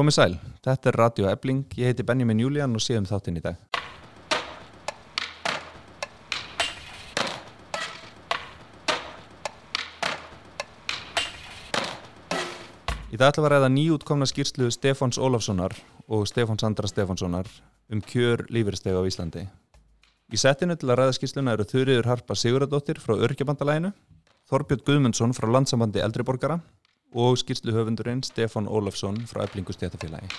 Komið sæl, þetta er Radio Ebling, ég heiti Benjamin Julian og séum þáttinn í dag. Í dag við að ræða nýjútkomna skýrslu Stefáns Ólafssonar og Stefáns Andra Stefánssonar um kjör lífyrstega á Íslandi. Í settinu til að ræða skýrsluna eru Þurriður Harpa Siguradóttir frá Örkjabandalæginu, Þorbjörn Guðmundsson frá Landsambandi Eldriborgara og skýrslu höfundurinn Stefán Ólafsson frá Eblingu stéttafélagi.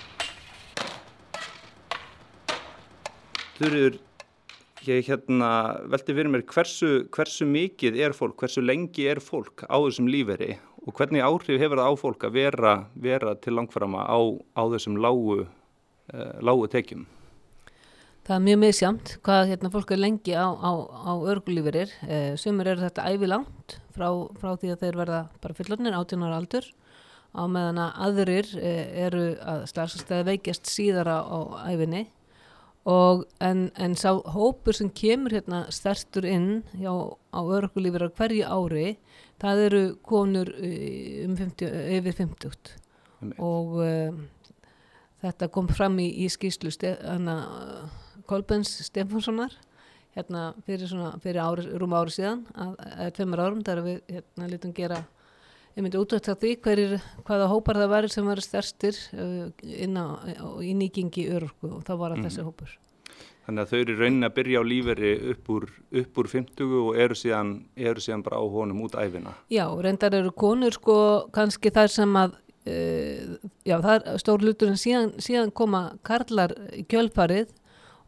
Þurriður, ég hérna velti fyrir mér hversu, hversu mikið er fólk, hversu lengi er fólk á þessum líferi og hvernig áhrif hefur það á fólk að vera, vera til langframa á, á þessum lágu, uh, lágu tekjum? Það er mjög misjamt hvað hérna, fólk er lengi á, á, á örgulíferir. Eh, sumur eru þetta ævi langt frá, frá því að þeir verða bara fullornir, 18 ára aldur, á meðan að aðrir eh, eru að slagsastæði veikjast síðar á, æfinni. Og en, en sá hópur sem kemur hérna stertur inn hjá, á örgulíferar hverju ári, það eru konur um 50, yfir 50 og um, þetta kom fram í, í skýslu hana, Kolbens Stefánssonar hérna fyrir, svona, fyrir ári, rúm ári síðan eða tveimur árum þar við hérna lítum gera ég myndi útvægt að því hverjir, hvaða hópar það væri sem væri stærstir uh, inn á, í nýgingi örurku og þá var að mm. þessi hópur Þannig að þau eru raunin að byrja á líferi upp úr, upp úr 50 og eru síðan, eru síðan bara á honum út æfina. Já, reyndar eru konur sko kannski þar sem að, uh, já það er stór lutur en síðan, síðan koma karlar í kjölfarið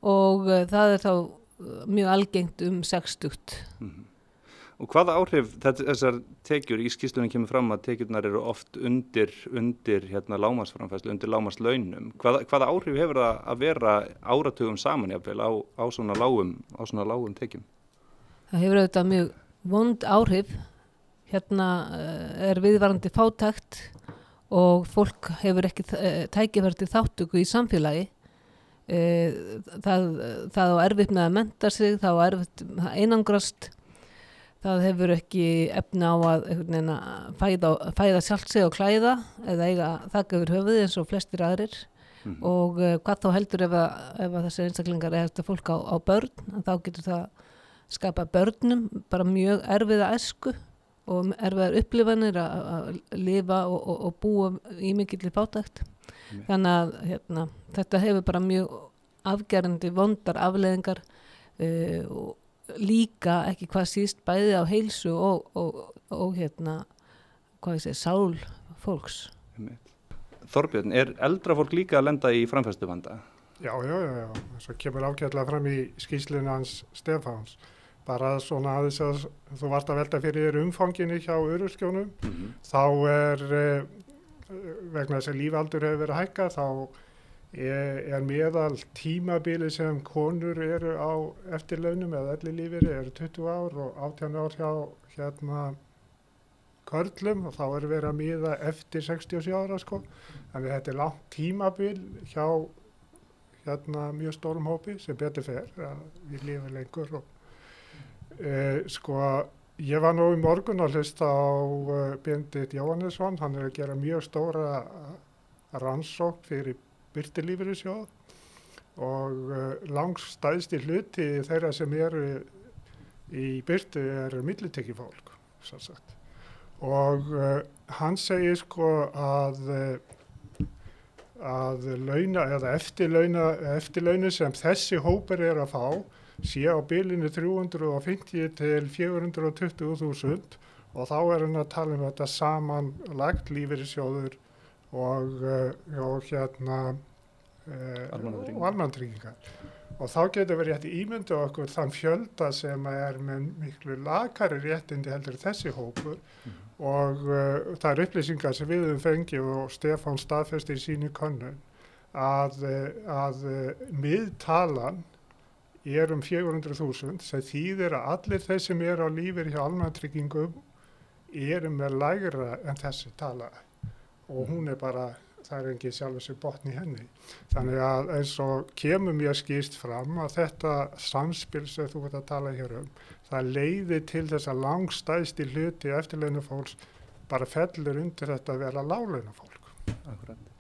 og uh, það er þá mjög algengt um 60. Mm -hmm. Og hvaða áhrif þessar tekjur í skýstunum kemur fram að tekjurnar eru oft undir, undir hérna, lámasframfæslu, undir lámaslaunum. Hvaða, hvaða áhrif hefur það að vera áratugum saman jáfnveil á, á svona lágum, tekjum? Það hefur auðvitað mjög vond áhrif. Hérna uh, er viðvarandi fátækt og fólk hefur ekki uh, tækifærti þáttöku í samfélagi. Uh, það, það á erfitt með að menta sig, það á erfitt einangrast. Það hefur ekki efna á að fæða, fæða sjálft sig og klæða eða eiga þakka yfir höfuði eins og flestir aðrir. Mm og uh, hvað þá heldur ef, að, ef að þessi einstaklingar er eftir fólk á, á börn þá getur það skapa börnum bara mjög erfiða esku og erfiðar upplifanir að lifa og, og, og búa í mikill í fátækt. mm. Þannig að hérna, þetta hefur bara mjög afgerandi vondar afleðingar uh, og líka ekki hvað síst bæði á heilsu og, og, og hérna hvað ég segi, sál fólks. Þorbjörn, er eldra fólk líka að lenda í framfæstu vanda? Já, já, já, já, það kemur ágætlega fram í skýslinu hans Stefáns. Bara svona aðeins að þú vart að velta fyrir umfanginu hjá örurskjónum mm -hmm. þá er eh, vegna þess að lífaldur hefur verið að hækka þá er meðal tímabili sem konur eru á eftirlaunum eða allir lífið eru 20 ár og 18 ár hjá hérna körlum og þá er verið að miða eftir 67 ára sko. Þannig að þetta er langt tímabil hjá hérna mjög stórum hópi sem betur fer að við lifum lengur og e, sko ég var nú í morgun að hlusta á uh, Bendit Jóhannesson, hann er að gera mjög stóra rannsók fyrir byrtilífyrirsjóð og uh, langstæðst í hluti þeirra sem eru í byrtu eru millitekki fólk og uh, hann segir sko að að launa eða eftirlauna eftirlaunu sem þessi hópar er að fá sé á bylinu 350 til 420.000 og þá er hann að tala um þetta samanlagt lífyrirsjóður og, eh, og hérna eh, og almantryggingar og þá getur við rétt ímyndu okkur þann fjölda sem er með miklu lakari réttindi heldur þessi hópur. Mm. og uh, það er upplýsingar sem við höfum fengið og Stefán staðfesti í sínu konnun að, að uh, miðtalan er um 400.000 sem þýðir að allir þeir sem er á lífið hjá almantryggingum eru með lægra en þessi tala og hún er bara, það er engið sjálf þessi botni henni. Þannig að eins og kemur mér skýrst fram að þetta samspil sem þú veit að tala hér um, það leiði til þess að langstæðst í hluti eftirleinu fólks bara fellur undir þetta að vera láleina fólk. Akkurat.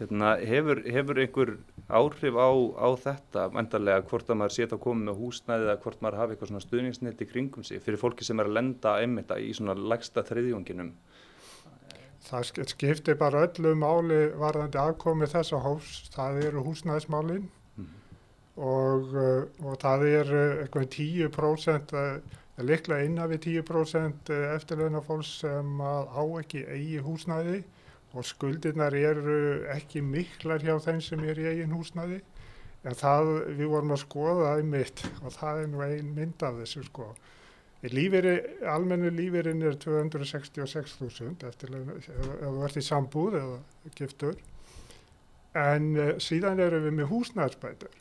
Hérna, hefur, hefur einhver áhrif á, á þetta vendarlega hvort að maður setja að koma með húsnæði eða hvort maður hafi eitthvað svona stuðningsnett í kringum sig fyrir fólki sem er að lenda einmitt í svona legsta þriðjónginum Það skiptir bara öllu máli varðandi afkomi þessa hófs, það eru húsnæðismálinn mm. og, uh, og það er eitthvað 10%, liklega innan við 10% eftirlaunafólks sem á ekki eigi húsnæði og skuldirnar eru ekki miklar hjá þeim sem er í eigin húsnæði. En það við vorum að skoða það í mitt og það er nú ein mynd af þessu sko. Lífeyri, almennu lífeyrin er 266.000 eftir ef þú ert í sambúð eða giftur. En uh, síðan eru við með húsnæðsbætur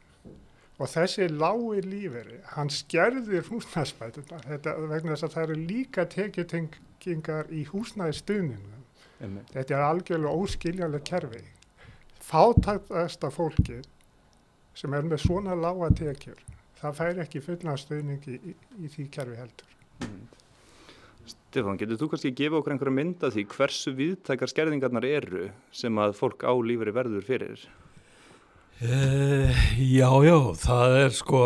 og þessi lái lífeyri, hann skerðir húsnæðsbæturna þetta vegna þess að það eru líka tekjutengingar í húsnæðsstuðninu Þetta er algjörlega óskiljanlega kerfi. Fátæktasta fólki sem er með svona lága tekjur, það fær ekki fullnastuðning í, í, því kerfi heldur. Mm. Stefán, getur þú kannski að gefa okkur einhverja mynda því hversu viðtækar skerðingarnar eru sem að fólk á lífari verður fyrir? Uh, já, já, það er sko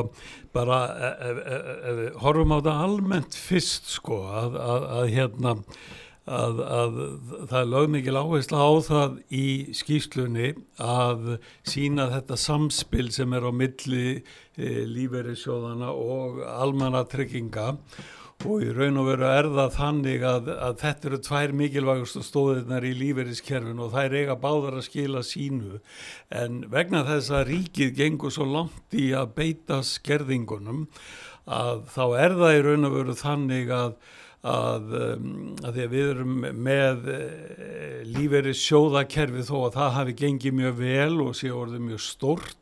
bara, ef e, e, e, við horfum á það almennt fyrst sko að, að, að hérna Að, að það er lögmikið áherslu á það í skýslunni að sína þetta samspil sem er á milli e, lífeyrissjóðana og almannatrygginga. Og í raun og veru er það þannig að, að þetta eru tvær mikilvægustu stóðirnar í lífeyriskerfin og það er eiga báðar að skila sínu. En vegna þess að ríkið gengur svo langt í að beita skerðingunum að þá er það í raun og veru þannig að að, um, að því að við erum með e, lífeyri sjóðakerfi þó að það hafi gengið mjög vel og sé orðið mjög stórt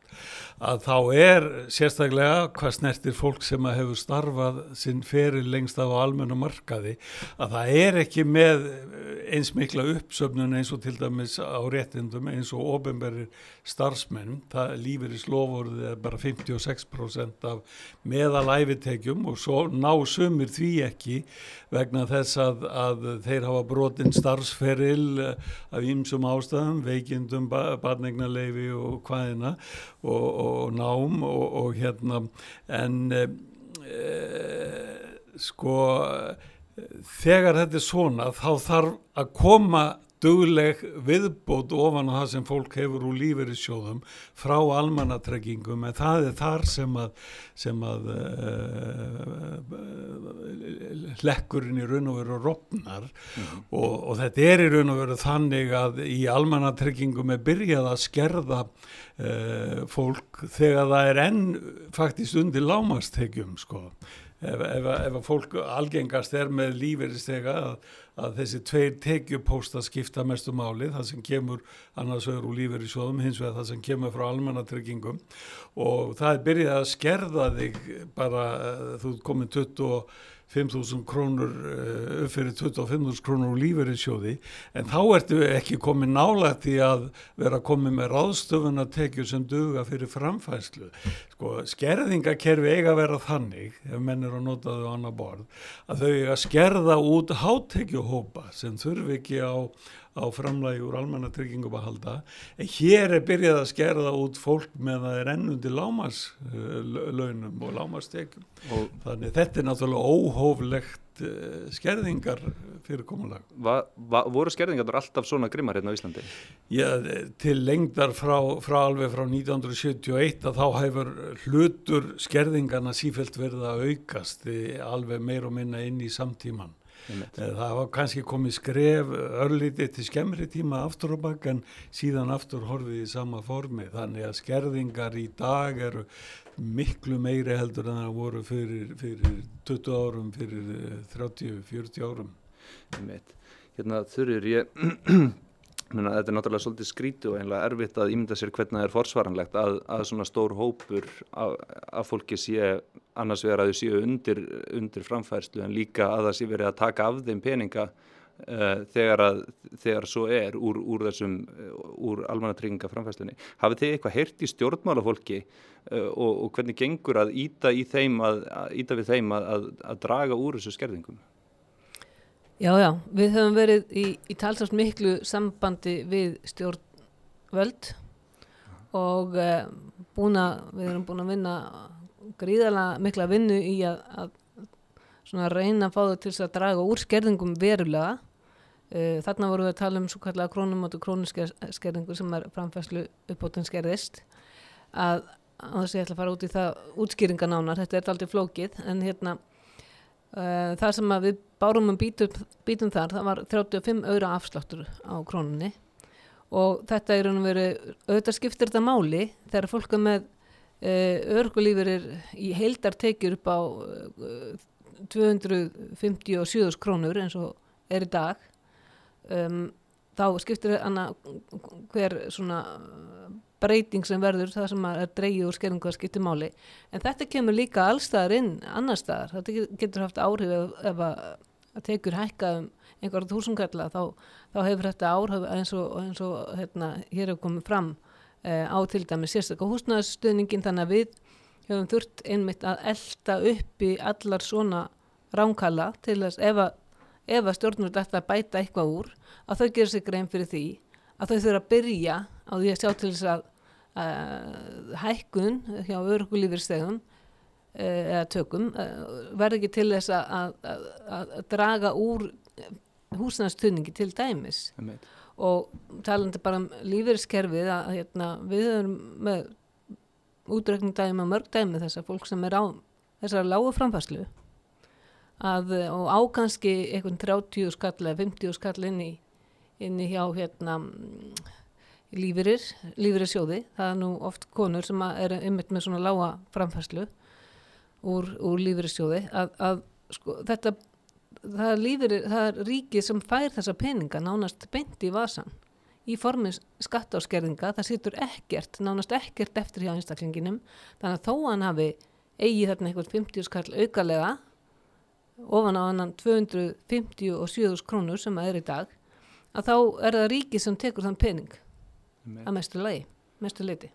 að þá er sérstaklega hvað snertir fólk sem að hefur starfað sinn feril lengst af á almennu markaði að það er ekki með eins mikla uppsöfnun eins og til dæmis á réttindum eins og ofinberðir starfsmenn, það lífur í slofórið er bara 56% af meðalæfitekjum og svo ná sumir því ekki vegna þess að, að þeir hafa brotinn starfsferil af ýmsum ástæðum, veikindum, barnegnarleifi og hvaðina og, og nám og, og hérna en e, sko þegar þetta er svona þá þarf að koma dugleg viðbót ofan á það sem fólk hefur úr lífeyrissjóðum frá almannatreggingum en það er þar sem að, sem að uh, lekkurinn í raun og veru ropnar mm -hmm. og, og þetta er í raun og veru þannig að í almannatreggingum er byrjað að skerða uh, fólk þegar það er enn faktist undir lámastekjum sko ef, ef, ef fólk algengast er með lífeyristega að, að þessi tveir tekjupósta skipta mestu máli, það sem kemur annars öður úr lífeyrisjóðum, hins vegar það sem kemur frá almannatryggingum. Og það er byrjað að skerða þig bara, eh, þú komið 20 og 5.000 krónur eh, upp fyrir 25.000 krónur úr lífeyrinsjóði en þá ertu ekki komið nálægt í að vera komið með ráðstöfun að tekju sem duga fyrir framfæslu. Sko, skerðingakerfi eiga að vera þannig, ef menn er að nota þau annar borð, að þau eiga að skerða út hátekjuhópa sem þurfi ekki á á framlægi úr almannatryggingu að halda hér er byrjað að skerða út fólk með að það er ennundi lámaslaunum og lámastekjum og þannig þetta er náttúrulega óhóflegt uh, skerðingar fyrirkomulag. Voru skerðingar alltaf svona grimmar hérna á Íslandi? Já, til lengdar frá, frá alveg frá 1971 að þá hefur hlutur skerðingarna sífælt verið að aukast alveg meir og minna inn í samtíman Eh, það var kannski komið skref örlítið til skemmri tíma aftur og bakk en síðan aftur horfið í sama formi. Þannig að skerðingar í dag eru miklu meiri heldur en það voru fyrir, fyrir 20 árum, fyrir 30-40 eh, árum. Hérna þurfur ég Menna, þetta er náttúrulega svolítið skrítu og einlega erfitt að ímynda sér hvernig það er forsvaranlegt að, að svona stór hópur af, af fólki sé annars vegar að þau séu undir, undir framfærslu en líka að það sé verið að taka af þeim peninga uh, þegar, að, þegar svo er úr, úr þessum, úr almannatrygginga framfærslunni. Hafið þið eitthvað heyrt í stjórnmálafólki uh, og, og hvernig gengur að íta, þeim að, íta við þeim að, að draga úr þessu skerðingum? Já, já, við höfum verið í, í talsast miklu sambandi við stjórn völd og uh, búin að, við erum búin að vinna gríðarlega mikla vinnu í að, að reyna að fá þau til að draga úr skerðingum verulega. Uh, þarna vorum við að tala um svo kallega krónum og krónuskerðingu sem er framfæslu uppbótun skerðist. Að, að þess að ég ætla að fara út í það útskýringanánar, þetta er aldrei flókið en hérna uh, það sem við bárum um bítum, bítum þar það var 35 öðra afsláttur á krónunni. Og þetta er raun og veru, auðvitað skiptir þetta máli þegar fólk er með uh, örgulífur er í heildartekjur upp á uh, 257 krónur eins og er í dag. Um, þá skiptir hana hver svona breyting sem verður það sem er dreigið úr skerðingu að skipti máli. En þetta kemur líka allstaðar inn annar staðar, þetta getur haft áhrif ef, ef að, að tekur hækka um einhverja þúsungalla þá, þá hefur þetta áhrif eins og, eins og hérna, hér hefur komið fram uh, á til dæmi sérstaklega húsnæðsstöðningin þannig að við höfum þurft einmitt að elda upp í allar svona ránkalla til þess ef að, ef að stjórnur þetta bæta eitthvað úr að þau gerir sig grein fyrir því að þau þurfa að byrja á því að sjá til þess að uh, hækkun hjá örgulífirstegun uh, eða tökum uh, verði ekki til þess að, að, að draga úr húsnæðstunningi til dæmis. Og talandi bara um lífeyriskerfið að hérna, við erum með útreikning dæmi og mörg dæmi þessar fólk sem er á þessar lágu framfæslu að, og ákanski einhvern 30 skall eða 50 skall inn í, inn í hjá hérna lífyrir, lífyrir sjóði það er nú oft konur sem er ymmit með svona lága framfæslu úr, úr lífyrir sjóði að, að sko, þetta það er, lífyrir, það er ríkið sem fær þessa peninga nánast beint í vasan í formin skattáskerðinga, það situr ekkert, nánast ekkert eftir hjá einstaklinginum, þannig að þó hann hafi eigi þarna einhvern 50 skall aukalega, ofan á annan 257 krónur sem það er í dag, að þá er það ríki sem tekur þann pening. Að mestu lagi, mestu leiti.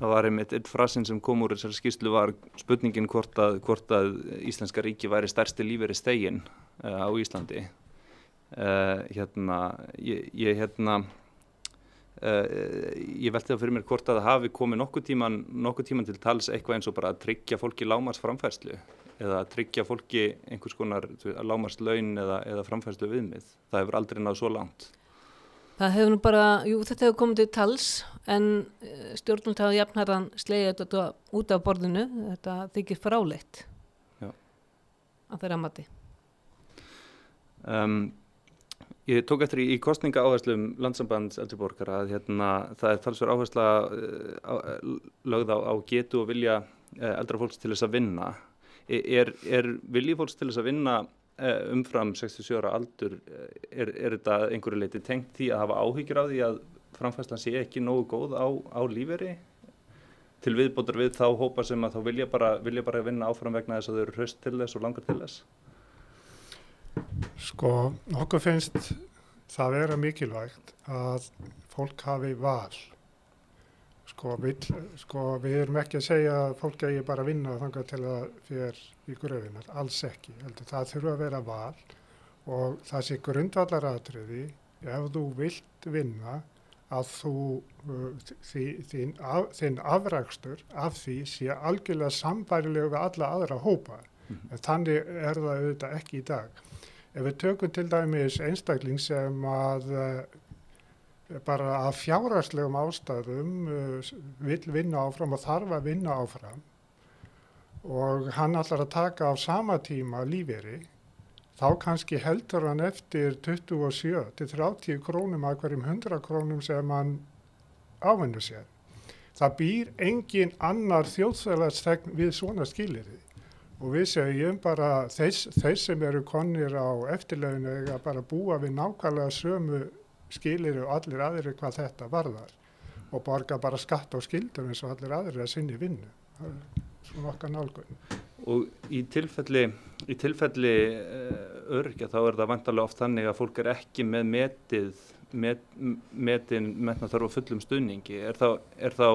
Það var einmitt einn frasin sem kom úr þessari skýrslu var spurningin hvort að, hvort að Íslenska ríki væri stærsti líferi stegin uh, á Íslandi. Uh, hérna ég, ég hérna uh, ég velti það fyrir mér hvort að það hafi komið nokkuð tíman, nokkuð tíman til tals eitthvað eins og bara að tryggja fólki lámars framfærslu eða að tryggja fólki einhvers konar lámars laun eða, eða framfærslu viðmið það hefur aldrei náðu svo langt Það hefur nú bara, jú þetta hefur komið til tals en eh, stjórnult hafa jafnharðan slegið þetta út af borðinu þetta þykir fráleitt Já. að þeirra mati um, Ég tók eftir í, í kostninga áherslum landsambands eldriborgara að hérna, það er talsverð áhersla uh, á, lögð á, á getu og vilja uh, eldra fólks til þess að vinna. E, er, er vilji fólks til þess að vinna umfram 67 ára aldur, er, er þetta einhverju leiti tengt því að hafa áhyggjur á því að framfæslan sé ekki nógu góð á, á líferi? Til viðbótar við þá hópa sem að þá vilja bara, vilja bara vinna áfram vegna þess að þau eru hraust til þess og langar til þess? Sko, okkur finnst það vera mikilvægt að fólk hafi val. Sko, vill, sko við erum ekki að segja að fólk eigi bara að vinna þangar til að fyrir í gröfinar, alls ekki. Það þurfa að vera val og það sé grundvallar aðtriði ef þú vilt vinna að þú, uh, því, þín, af, þín afrækstur af því sé algjörlega sambærilega við alla aðra hópa. Mm -hmm. En þannig er það auðvitað ekki í dag. Ef við tökum til dæmis einstakling sem að uh, bara að fjárhagslegum ástæðum uh, vil vinna áfram og þarf að vinna áfram og hann allar að taka á sama tíma lífeyri, þá kannski heldur hann eftir 27 til 30 krónum að hverjum 100 krónum sem hann ávinnur sér. Það býr engin annar þjóðsæðarstegn við svona skilirði og við segjum bara þess sem eru konir á eftirleginu eða bara búa við nákvæmlega sömu skilir og allir aðri hvað þetta varðar og borga bara skatt á skildur eins og allir aðri að sinni vinnu. Svona okkar nálgun. Og í tilfelli, í tilfelli uh, örgja þá er það vantarlega oft þannig að fólk er ekki með metið, met, metin metna þarf á fullum stunningi. Er þá, er þá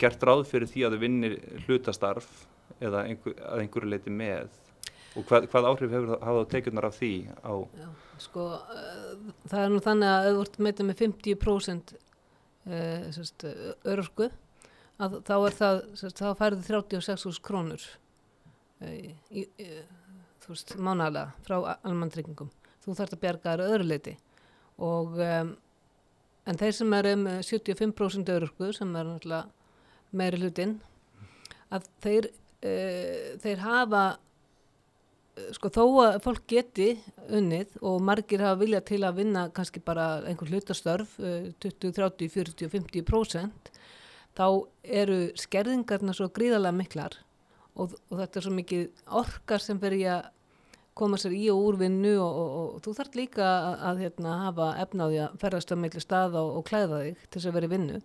gert ráð fyrir því að þau vinnir hlutastarf eða einhver, að einhverju leiti með og hvað, hvað áhrif hefur það hafa tekjurnar af því á Já, sko, uh, það er nú þannig að ert meitað með 50% uh, örorku að þá er það, sérst, þá færðu 36.000 krónur uh, í, þú veist, mánalega frá almanntryggingum. Þú þarfst að bjarga þér að öðru leiti og um, en þeir sem eru með 75% örorku sem er náttúrulega meiri hlutinn að þeir, uh, þeir hafa sko þó að fólk geti unnið og margir hafa vilja til að vinna kannski bara einhver hlutastörf uh, 20, 30, 40, 50% þá eru skerðingarna svo gríðarlega miklar og, og þetta er svo mikið orkar sem fyrir að koma sér í og úr vinnu og, og, og þú þarf líka að, að hérna, hafa efnaði að ferðast á meðli staða og klæða þig til þess að vera í vinnu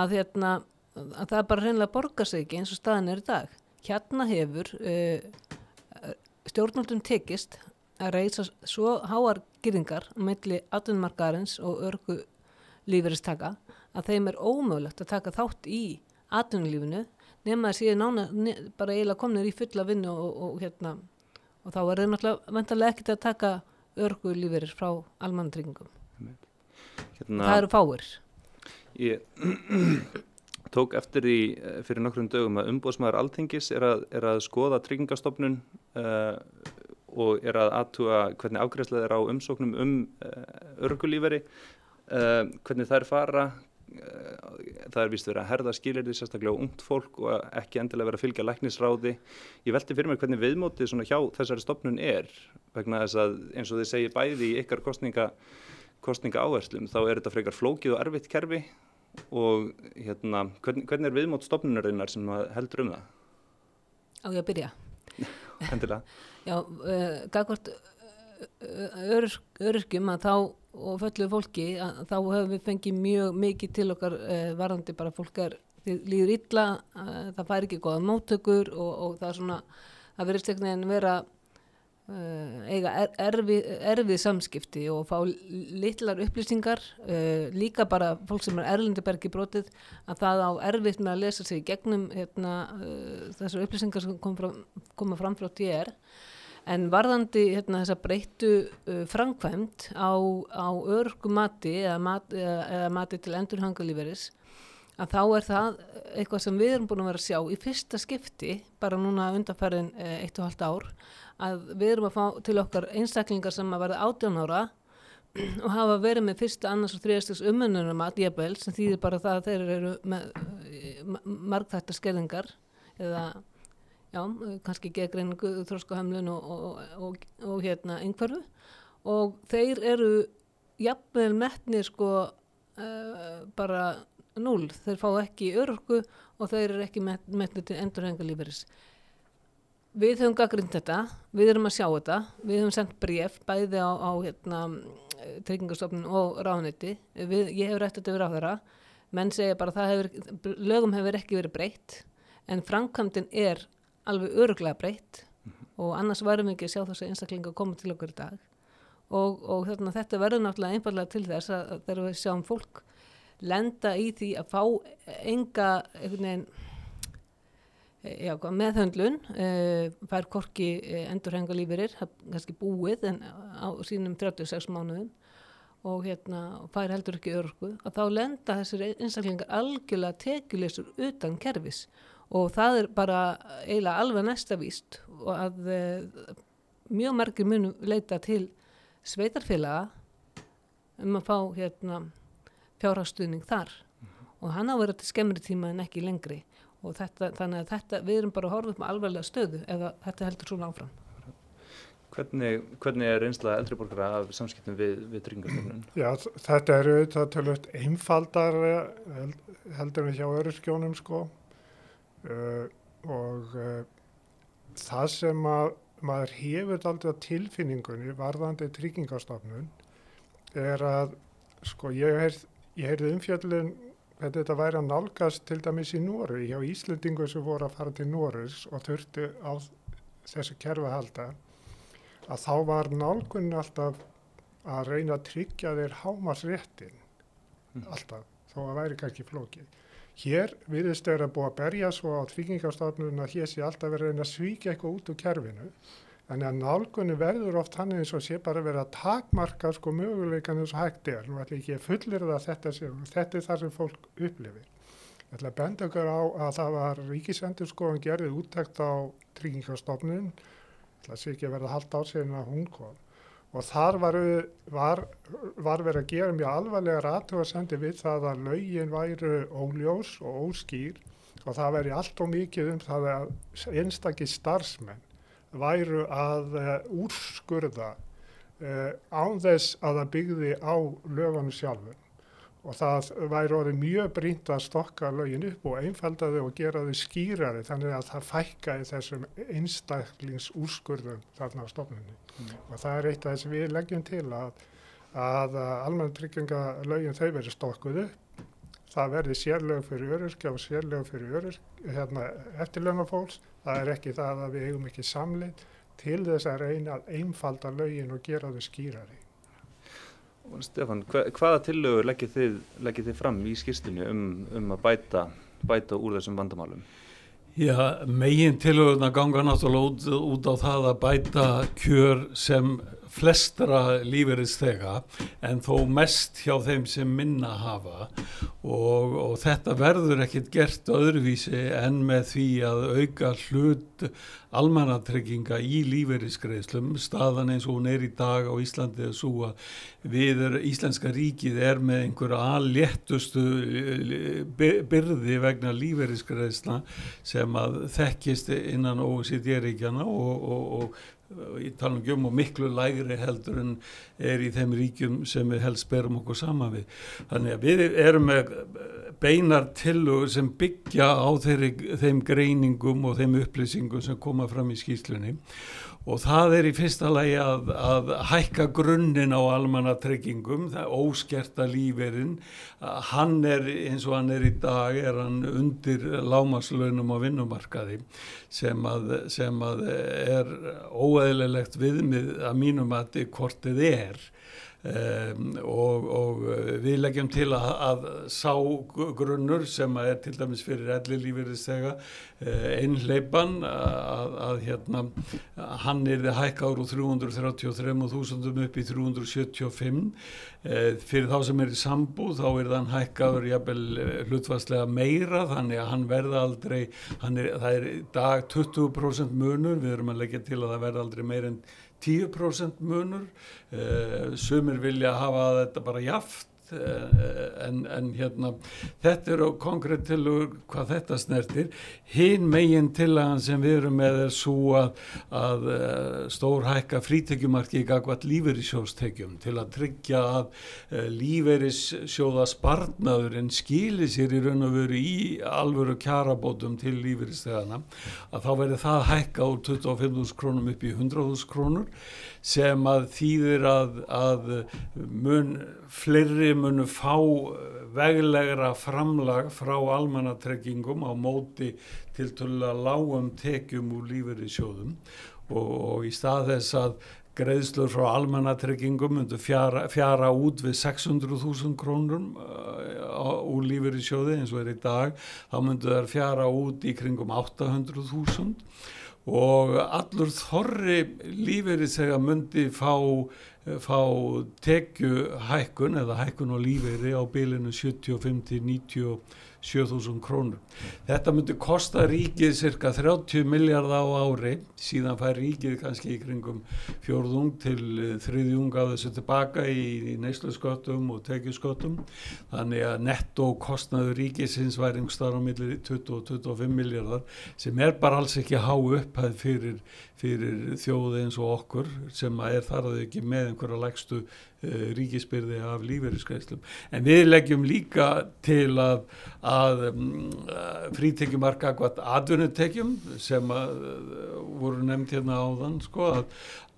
að, hérna, að það bara reynilega borgar sig ekki eins og staðin er í dag. Hérna hefur uh, stjórnaldum tekist að reysa svo háar gyrðingar meðli atvinnmarkarins og örgu lífveristaka að þeim er ómögulegt að taka þátt í atvinnulífinu nema að séu nána ne, bara eiginlega komnir í fulla vinnu og, og hérna og þá er það náttúrulega vendarlega ekkert að taka örgu lífeyrir frá almannatryggingum. Hérna, það eru fáir. Ég tók eftir því eh, fyrir nokkrum dögum að umbóðsmaður alþingis er að, er að skoða tryggingastofnun uh, og er að aðtúa hvernig ágreifslega er á umsóknum um uh, örgulíferi, uh, hvernig það er fara, það er vist verið að herða skilirði sérstaklega á ungt fólk og ekki endilega verið að fylgja læknisráði. Ég veldi fyrir mér hvernig viðmótið svona hjá þessari stopnun er vegna þess að eins og þið segir bæði í ykkar kostninga, kostninga áherslum þá er þetta frekar flókið og erfitt kerfi og hérna, hvernig, hvernig er viðmót stopnunarinnar sem heldur um það? Á ég að byrja. Endilega. Já, uh, gagvart uh, öryrkjum að þá og fölluðu fólki að, þá hefur við fengið mjög mikið til okkar uh, varðandi bara fólk er líður illa, það fær ekki goða móttökur og, og það er svona það verður stegnin vera eiga er, erfið, erfið samskipti og fá litlar upplýsingar. Líka bara fólk sem er erlendibergi brotið að það á erfið með að lesa sig gegnum hérna, þessar upplýsingar sem kom fram, koma fram frá TR En varðandi hérna, þessa breyttu uh, framkvæmt á, á örgumati eða, mat, eða, eða mati til endurhangalíferis að þá er það eitthvað sem við erum búin að vera að sjá í fyrsta skipti, bara núna undanferðin eh, eitt og halvt ár, að við erum að fá til okkar einstaklingar sem að verða átján ára og hafa verið með fyrsta, annars og þriðastags umönnunum að jæfnvel sem þýðir bara það að þeir eru með margþættar skerðingar eða já, kannski gegreiningu, þróskahömlun og, og, og, og hérna einhverfu. Og þeir eru jafnvel metnir sko uh, bara núl, þeir fá ekki örgu og þeir eru ekki met, metnir til endurhengalíferis. Við höfum gaggrind þetta, við erum að sjá þetta, við höfum sendt bref bæði á, á hérna, tryggingarstofnun og ráðniti, ég hefur rætt þetta á þeirra, menn segja bara að hefur, lögum hefur ekki verið breytt en framkvæmdinn er alveg öruglega breytt mm -hmm. og annars varum við ekki að sjá þessu einstaklinga að koma til okkur í dag og, og þarna, þetta verður náttúrulega einfallega til þess að þegar við sjáum fólk lenda í því að fá enga veginn, já, meðhöndlun uh, fær korki uh, endurhenga lífirir, kannski búið en á sínum 36 mánuðum og hérna fær heldur ekki örgu að þá lenda þessir einstaklingar algjörlega tekjuleysur utan kervis og það er bara eiginlega alveg næsta víst og að e, mjög margir munum leita til sveitarfélaga um að fá hérna, fjárhagsstuðning þar mm -hmm. og hann á að vera til skemmri tíma en ekki lengri og þetta, þannig að þetta, við erum bara að horfa upp með alveglega stöðu ef þetta heldur svona áfram. Hvernig, hvernig er einslega eldriborgara af samskiptum við, við tryggingarstofnun? Já, þetta eru auðvitað tölvöld einfaldar heldur við hjá öryskjónum sko uh, og uh, það sem að maður hefur aldrei tilfinningunni varðandi tryggingastofnun er að sko ég heyrði heyr umfjöldin hvernig þetta væri að nálgast til dæmis í Nóri hjá Íslendingu sem voru að fara til Nóris og þurftu á þessu kerfi að halda að þá var nálgunni alltaf að reyna að tryggja þeir hámasréttin mm. alltaf þó að væri kannski flókið. Hér viðist er að búa að berja svo á tryggingastofnun að hér sé alltaf verið að svíkja eitthvað út úr kerfinu En að nálgunni verður oft hann eins og sé bara verið að takmarka sko möguleikan eins og hægt er. Nú ætlum ekki að fullir það að þetta sé, þetta er það sem fólk upplifir. Ég ætla að benda okkur á að það var ríkisendurskóðan gerðið úttækt á tryggingastofnun, það sé ekki að verða haldt á sig en að hún kom. Og þar var, var, var verið að gera mjög alvarlega ratúarsendi við það að laugin væru óljós og óskýr og það veri allt og mikið um það að einstakir starfsmenn væru að uh, úrskurða uh, án þess að það byggði á lögunum sjálfur og það væri orðið mjög brínt að stokka lögin upp og einfalda þau og gera þau skýrari þannig að það fækkaði þessum einstaklingsúrskurðum þarna á stofnunni mm. og það er eitt af þess að við leggjum til að, að almenna trygginga lögin þau verið stokkuð upp það verði sérlög fyrir öryrkja og sérlög fyrir öryrkja, hérna, eftirlögnafólks. Það er ekki það að við eigum ekki samlið til þess að reyna að einfalda lögin og gera þau skýrari. Stefan, hva, hvaða tillögur leggir þið, leggir þið fram í skýrstinu um, um að bæta, bæta úr þessum vandamálum? Já, megin tillögurna ganga náttúrulega út, út á það að bæta kjör sem flestra lífeyriðstega en þó mest hjá þeim sem minna hafa. Og, og þetta verður ekkit gert öðruvísi en með því að auka hlut almanatrygginga í lífeyriðskreislum staðan eins og hún er í dag á Íslandi að að við er, Íslenska ríkið er með einhverja aðléttustu byrði vegna lífeyriðskreisla sem að þekkist innan OECD-ríkjana og, og, og ég tala um göm og miklu lægri heldur en er í þeim ríkjum sem við helst berum okkur sama við. Þannig að við erum með beinar tillugur sem byggja á þeirri, þeim greiningum og þeim upplýsingum sem koma fram í skýslunni og það er í fyrsta lagi að, að hækka grunninn á almannatryggingum, það er óskerta líferinn, hann er eins og hann er í dag, er hann undir lámaslaunum á vinnumarkaði sem að, sem að er óeðlilegt viðmið að mínum að hvort þið er Um, og, og uh, við leggjum til að, að sá grunnur sem er til dæmis fyrir elli lífeyrisega uh, einhleipan að, að hérna hann er hækkaður úr 333.000 upp í 375 uh, fyrir þá sem er í sambúð þá er þann hækkaður jafnvel hlutvarslega meira þannig að hann verða aldrei hann er, það er dag 20% munur við erum að leggja til að það verða aldrei meir en 10% munur, uh, sumir vilja hafa þetta bara jaft Eh, en, en hérna þetta eru konkrétt til hvað þetta snertir. Hinn megin tillagan sem við erum með er svo að, að eh, stór hækka frítekjumarki í gagvat lífeyrissjóðstekjum til að tryggja að uh, lífeyrissjóða spartnaðurinn skilir sér í raun og veru í alvöru kjarabótum til lífeyrisstegana að þá verður það hækka úr 25.000 krónum upp í 100.000 krónur sem að þýðir að, að mun fleiri munu fá veglegra framlag frá almannatrekkingum á móti til tulla lágum tekjum úr lífeyri sjóðum og, og í stað þess að greiðslur frá almannatrekkingum myndu fjara, fjara út við 600.000 krónum uh, úr lífeyri sjóði eins og er í dag þá myndu þær fjara út í kringum 800.000 og allur þorri lífeyri segja myndi fá, fá tekju hækkun eða hækkun á lífeyri á bylinu 75 til 90 7000 krónur. Þetta myndi kosta ríkið cirka 30 miljardar á ári, síðan fær ríkið kannski í kringum fjórðung til þriðjung á þessu tilbaka í, í neysluskottum og tekjuskottum. Þannig að netto kostnaður ríkisins væri einhverstaðar á millir 20-25 miljardar sem er bara alls ekki að há upphæð fyrir, fyrir þjóði eins og okkur sem er þar að þau ekki með einhverja lægstu uh, ríkisbyrði af lífeyriskeislum. En við leggjum líka til að, að um, frítekjumarka hvað atvinnutekjum sem að, uh, voru nefnt hérna áðan sko að,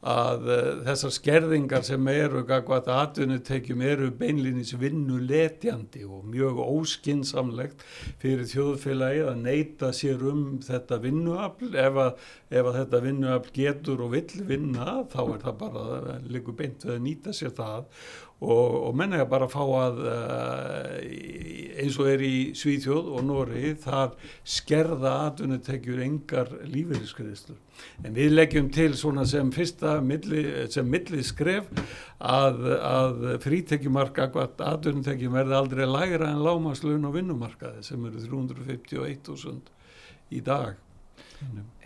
að uh, þessar skerðingar sem eru hvað atvinnutekjum eru beinlinis vinnuletjandi og mjög óskinsamlegt fyrir þjóðfélagið að neyta sér um þetta vinnuafl. Ef að, ef að þetta vinnuafl getur og vill vinna þá er það bara líku beint við að nýta sér það og, og menn er bara að fá að uh, eins og er í Svíþjóð og Nóri þar skerða atvinnutekjur engar lífeyriskriðslur en við leggjum til svona sem fyrsta milli, sem milli skref að, að frítekjumarka atvinnutekjum verði aldrei lægra en lámaslun og vinnumarkaði sem eru 351.000 í dag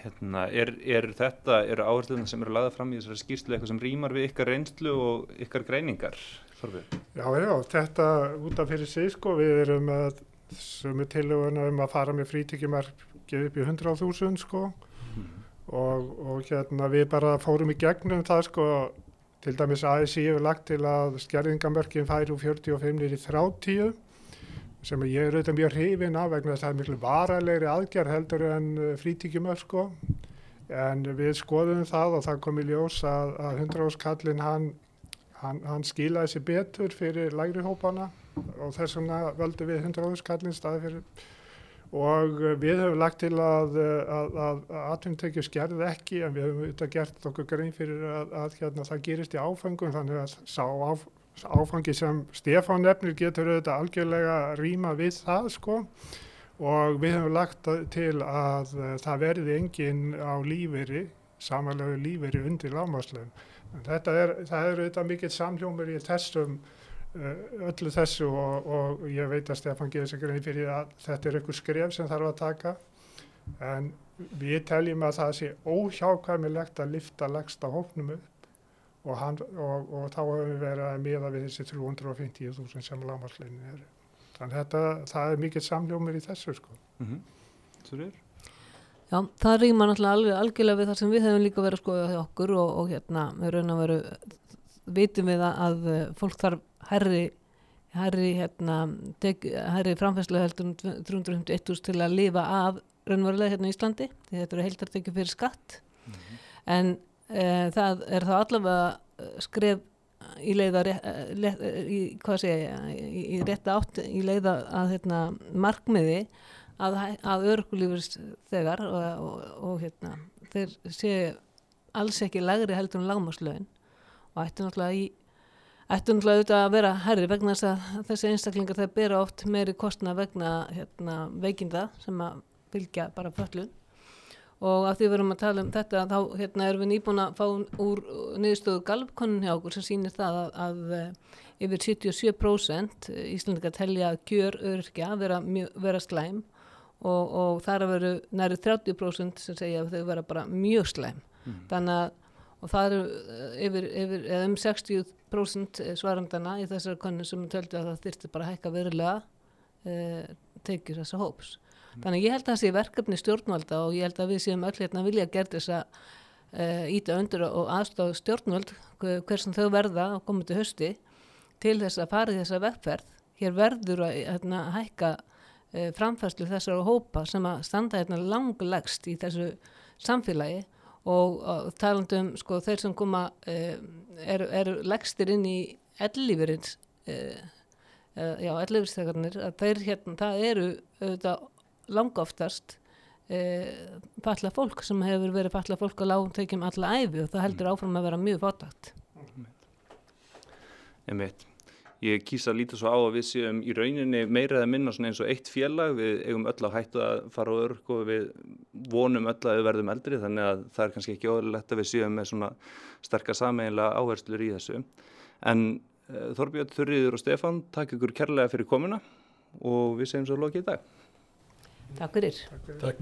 Hérna, er, er þetta, eru áhersluðin sem eru lagða fram í þessari skýrslu eitthvað sem rýmar við ykkar reynslu og ykkar greiningar? Þorfið? Já, já, þetta út af fyrir sig sko, við erum með sömu tilöguna um að fara með frítíkjumarkið upp í 100.000 sko mm. og, og hérna við bara fórum í gegnum það sko, til dæmis ASI hefur lagt til að skerðingamörkin færi úr 45 nýri 30 sem ég er auðvitað mjög hrifin af vegna þess að það er miklu varalegri aðgerð heldur en eh, frítíkjumöð sko. En við skoðum það og það kom í ljós að, að 100 áskallin hann, hann, hann skilaði sér betur fyrir lægri hópana og þess vegna völdu við 100 áskallin staði fyrir og við höfum lagt til að atvinntekju skerði ekki en við höfum auðvitað gert okkur grein fyrir að, að hérna, það gerist í áfengum þannig að sá áf áfangi sem Stefán nefnir getur auðvitað algjörlega rýma við það sko. Og við hefum lagt til að uh, það verði engin á lífeyri, samanlegu lífeyri undir lámaslun. Þetta er, það er auðvitað mikill samljómur í þessum, uh, öllu þessu og, og ég veit að Stefán gefur sig grein fyrir að þetta er einhver skref sem þarf að taka. En við teljum að það sé óhjákvæmilegt að lifta lagsta hóknum upp og, hann, og, og þá hefur við verið að miða við þessi 350.000 sem lámarsleinin eru. Þannig að þetta, það er mikill samljómir í þessu sko. Mm -hmm. Er? Já, það rýma náttúrulega alveg algjörlega við það sem við hefum líka verið að skoða hjá okkur og, og hérna, við raun að veru vitum við að fólk þarf herri herri, hérna, herri framfæslu heldur 351.000 til að lifa af raunverulega hérna í Íslandi því þetta eru heiltartekju fyrir skatt mm -hmm. en það er þá allavega eh, skref í leiða eh, í, segja í, í rétta átt í leiða að hérna, markmiði að, að örgulífurs þegar og, og, og hérna, þeir séu alls ekki lagri heldur en lagmáslögin og ættu náttúrulega í ættu náttúrulega auðvitað að vera herri vegna þess að þessi einstaklingar þeir bera oft meiri kostna vegna hérna, veikinda sem að fylgja bara föllun og af því við erum að tala um þetta þá hérna, erum við nýbúin að fá úr niðurstöðu galvkonun hjá okkur sem sýnir það að, að eh, yfir 77% Íslandika telja að kjör örkja vera, vera slæm. Og, og þar að veru næri 30% sem segja að þau vera bara mjög slæm. Mm. þannig að og það eru eh, yfir, yfir, um 60% svarandana í þessari konu sem töldu að það þyrti bara að hækka verulega e, tekjur þessa hóps Þannig ég held að það sé verkefni stjórnvalda og ég held að við séum öll hérna vilja að gera þess að uh, íta undir og aðstáðu stjórnvald hversum þau verða á komandi hösti til þess að fara í þessa vegferð. Hér verður að hérna, hækka uh, framfærslu þessar hópa sem að standa hérna langlegst í þessu samfélagi og, og talandum sko þeir sem koma uh, eru er legstir inn í ellífurins já, ellífurstegarnir að þeir hérna, það eru auðvitað langoftast eh, falla fólk sem hefur verið falla fólk á lágumtökjum alla æfi og það heldur mm. áfram að vera mjög fótagt. Veit. Ég kýsa að líta svo á að við séum í rauninni meira eða minna eins og eitt félag, við eigum öll á hættu að fara á örk og við vonum öll að við verðum eldri þannig að það er kannski ekki óðurlegt að við séum með svona sterkar sameinlega áherslur í þessu. En uh, Þorbjörn, Þurriður og Stefan, takk ykkur kærlega fyrir komuna og við segjum svo lokið í dag. Takk fyrir. Takk.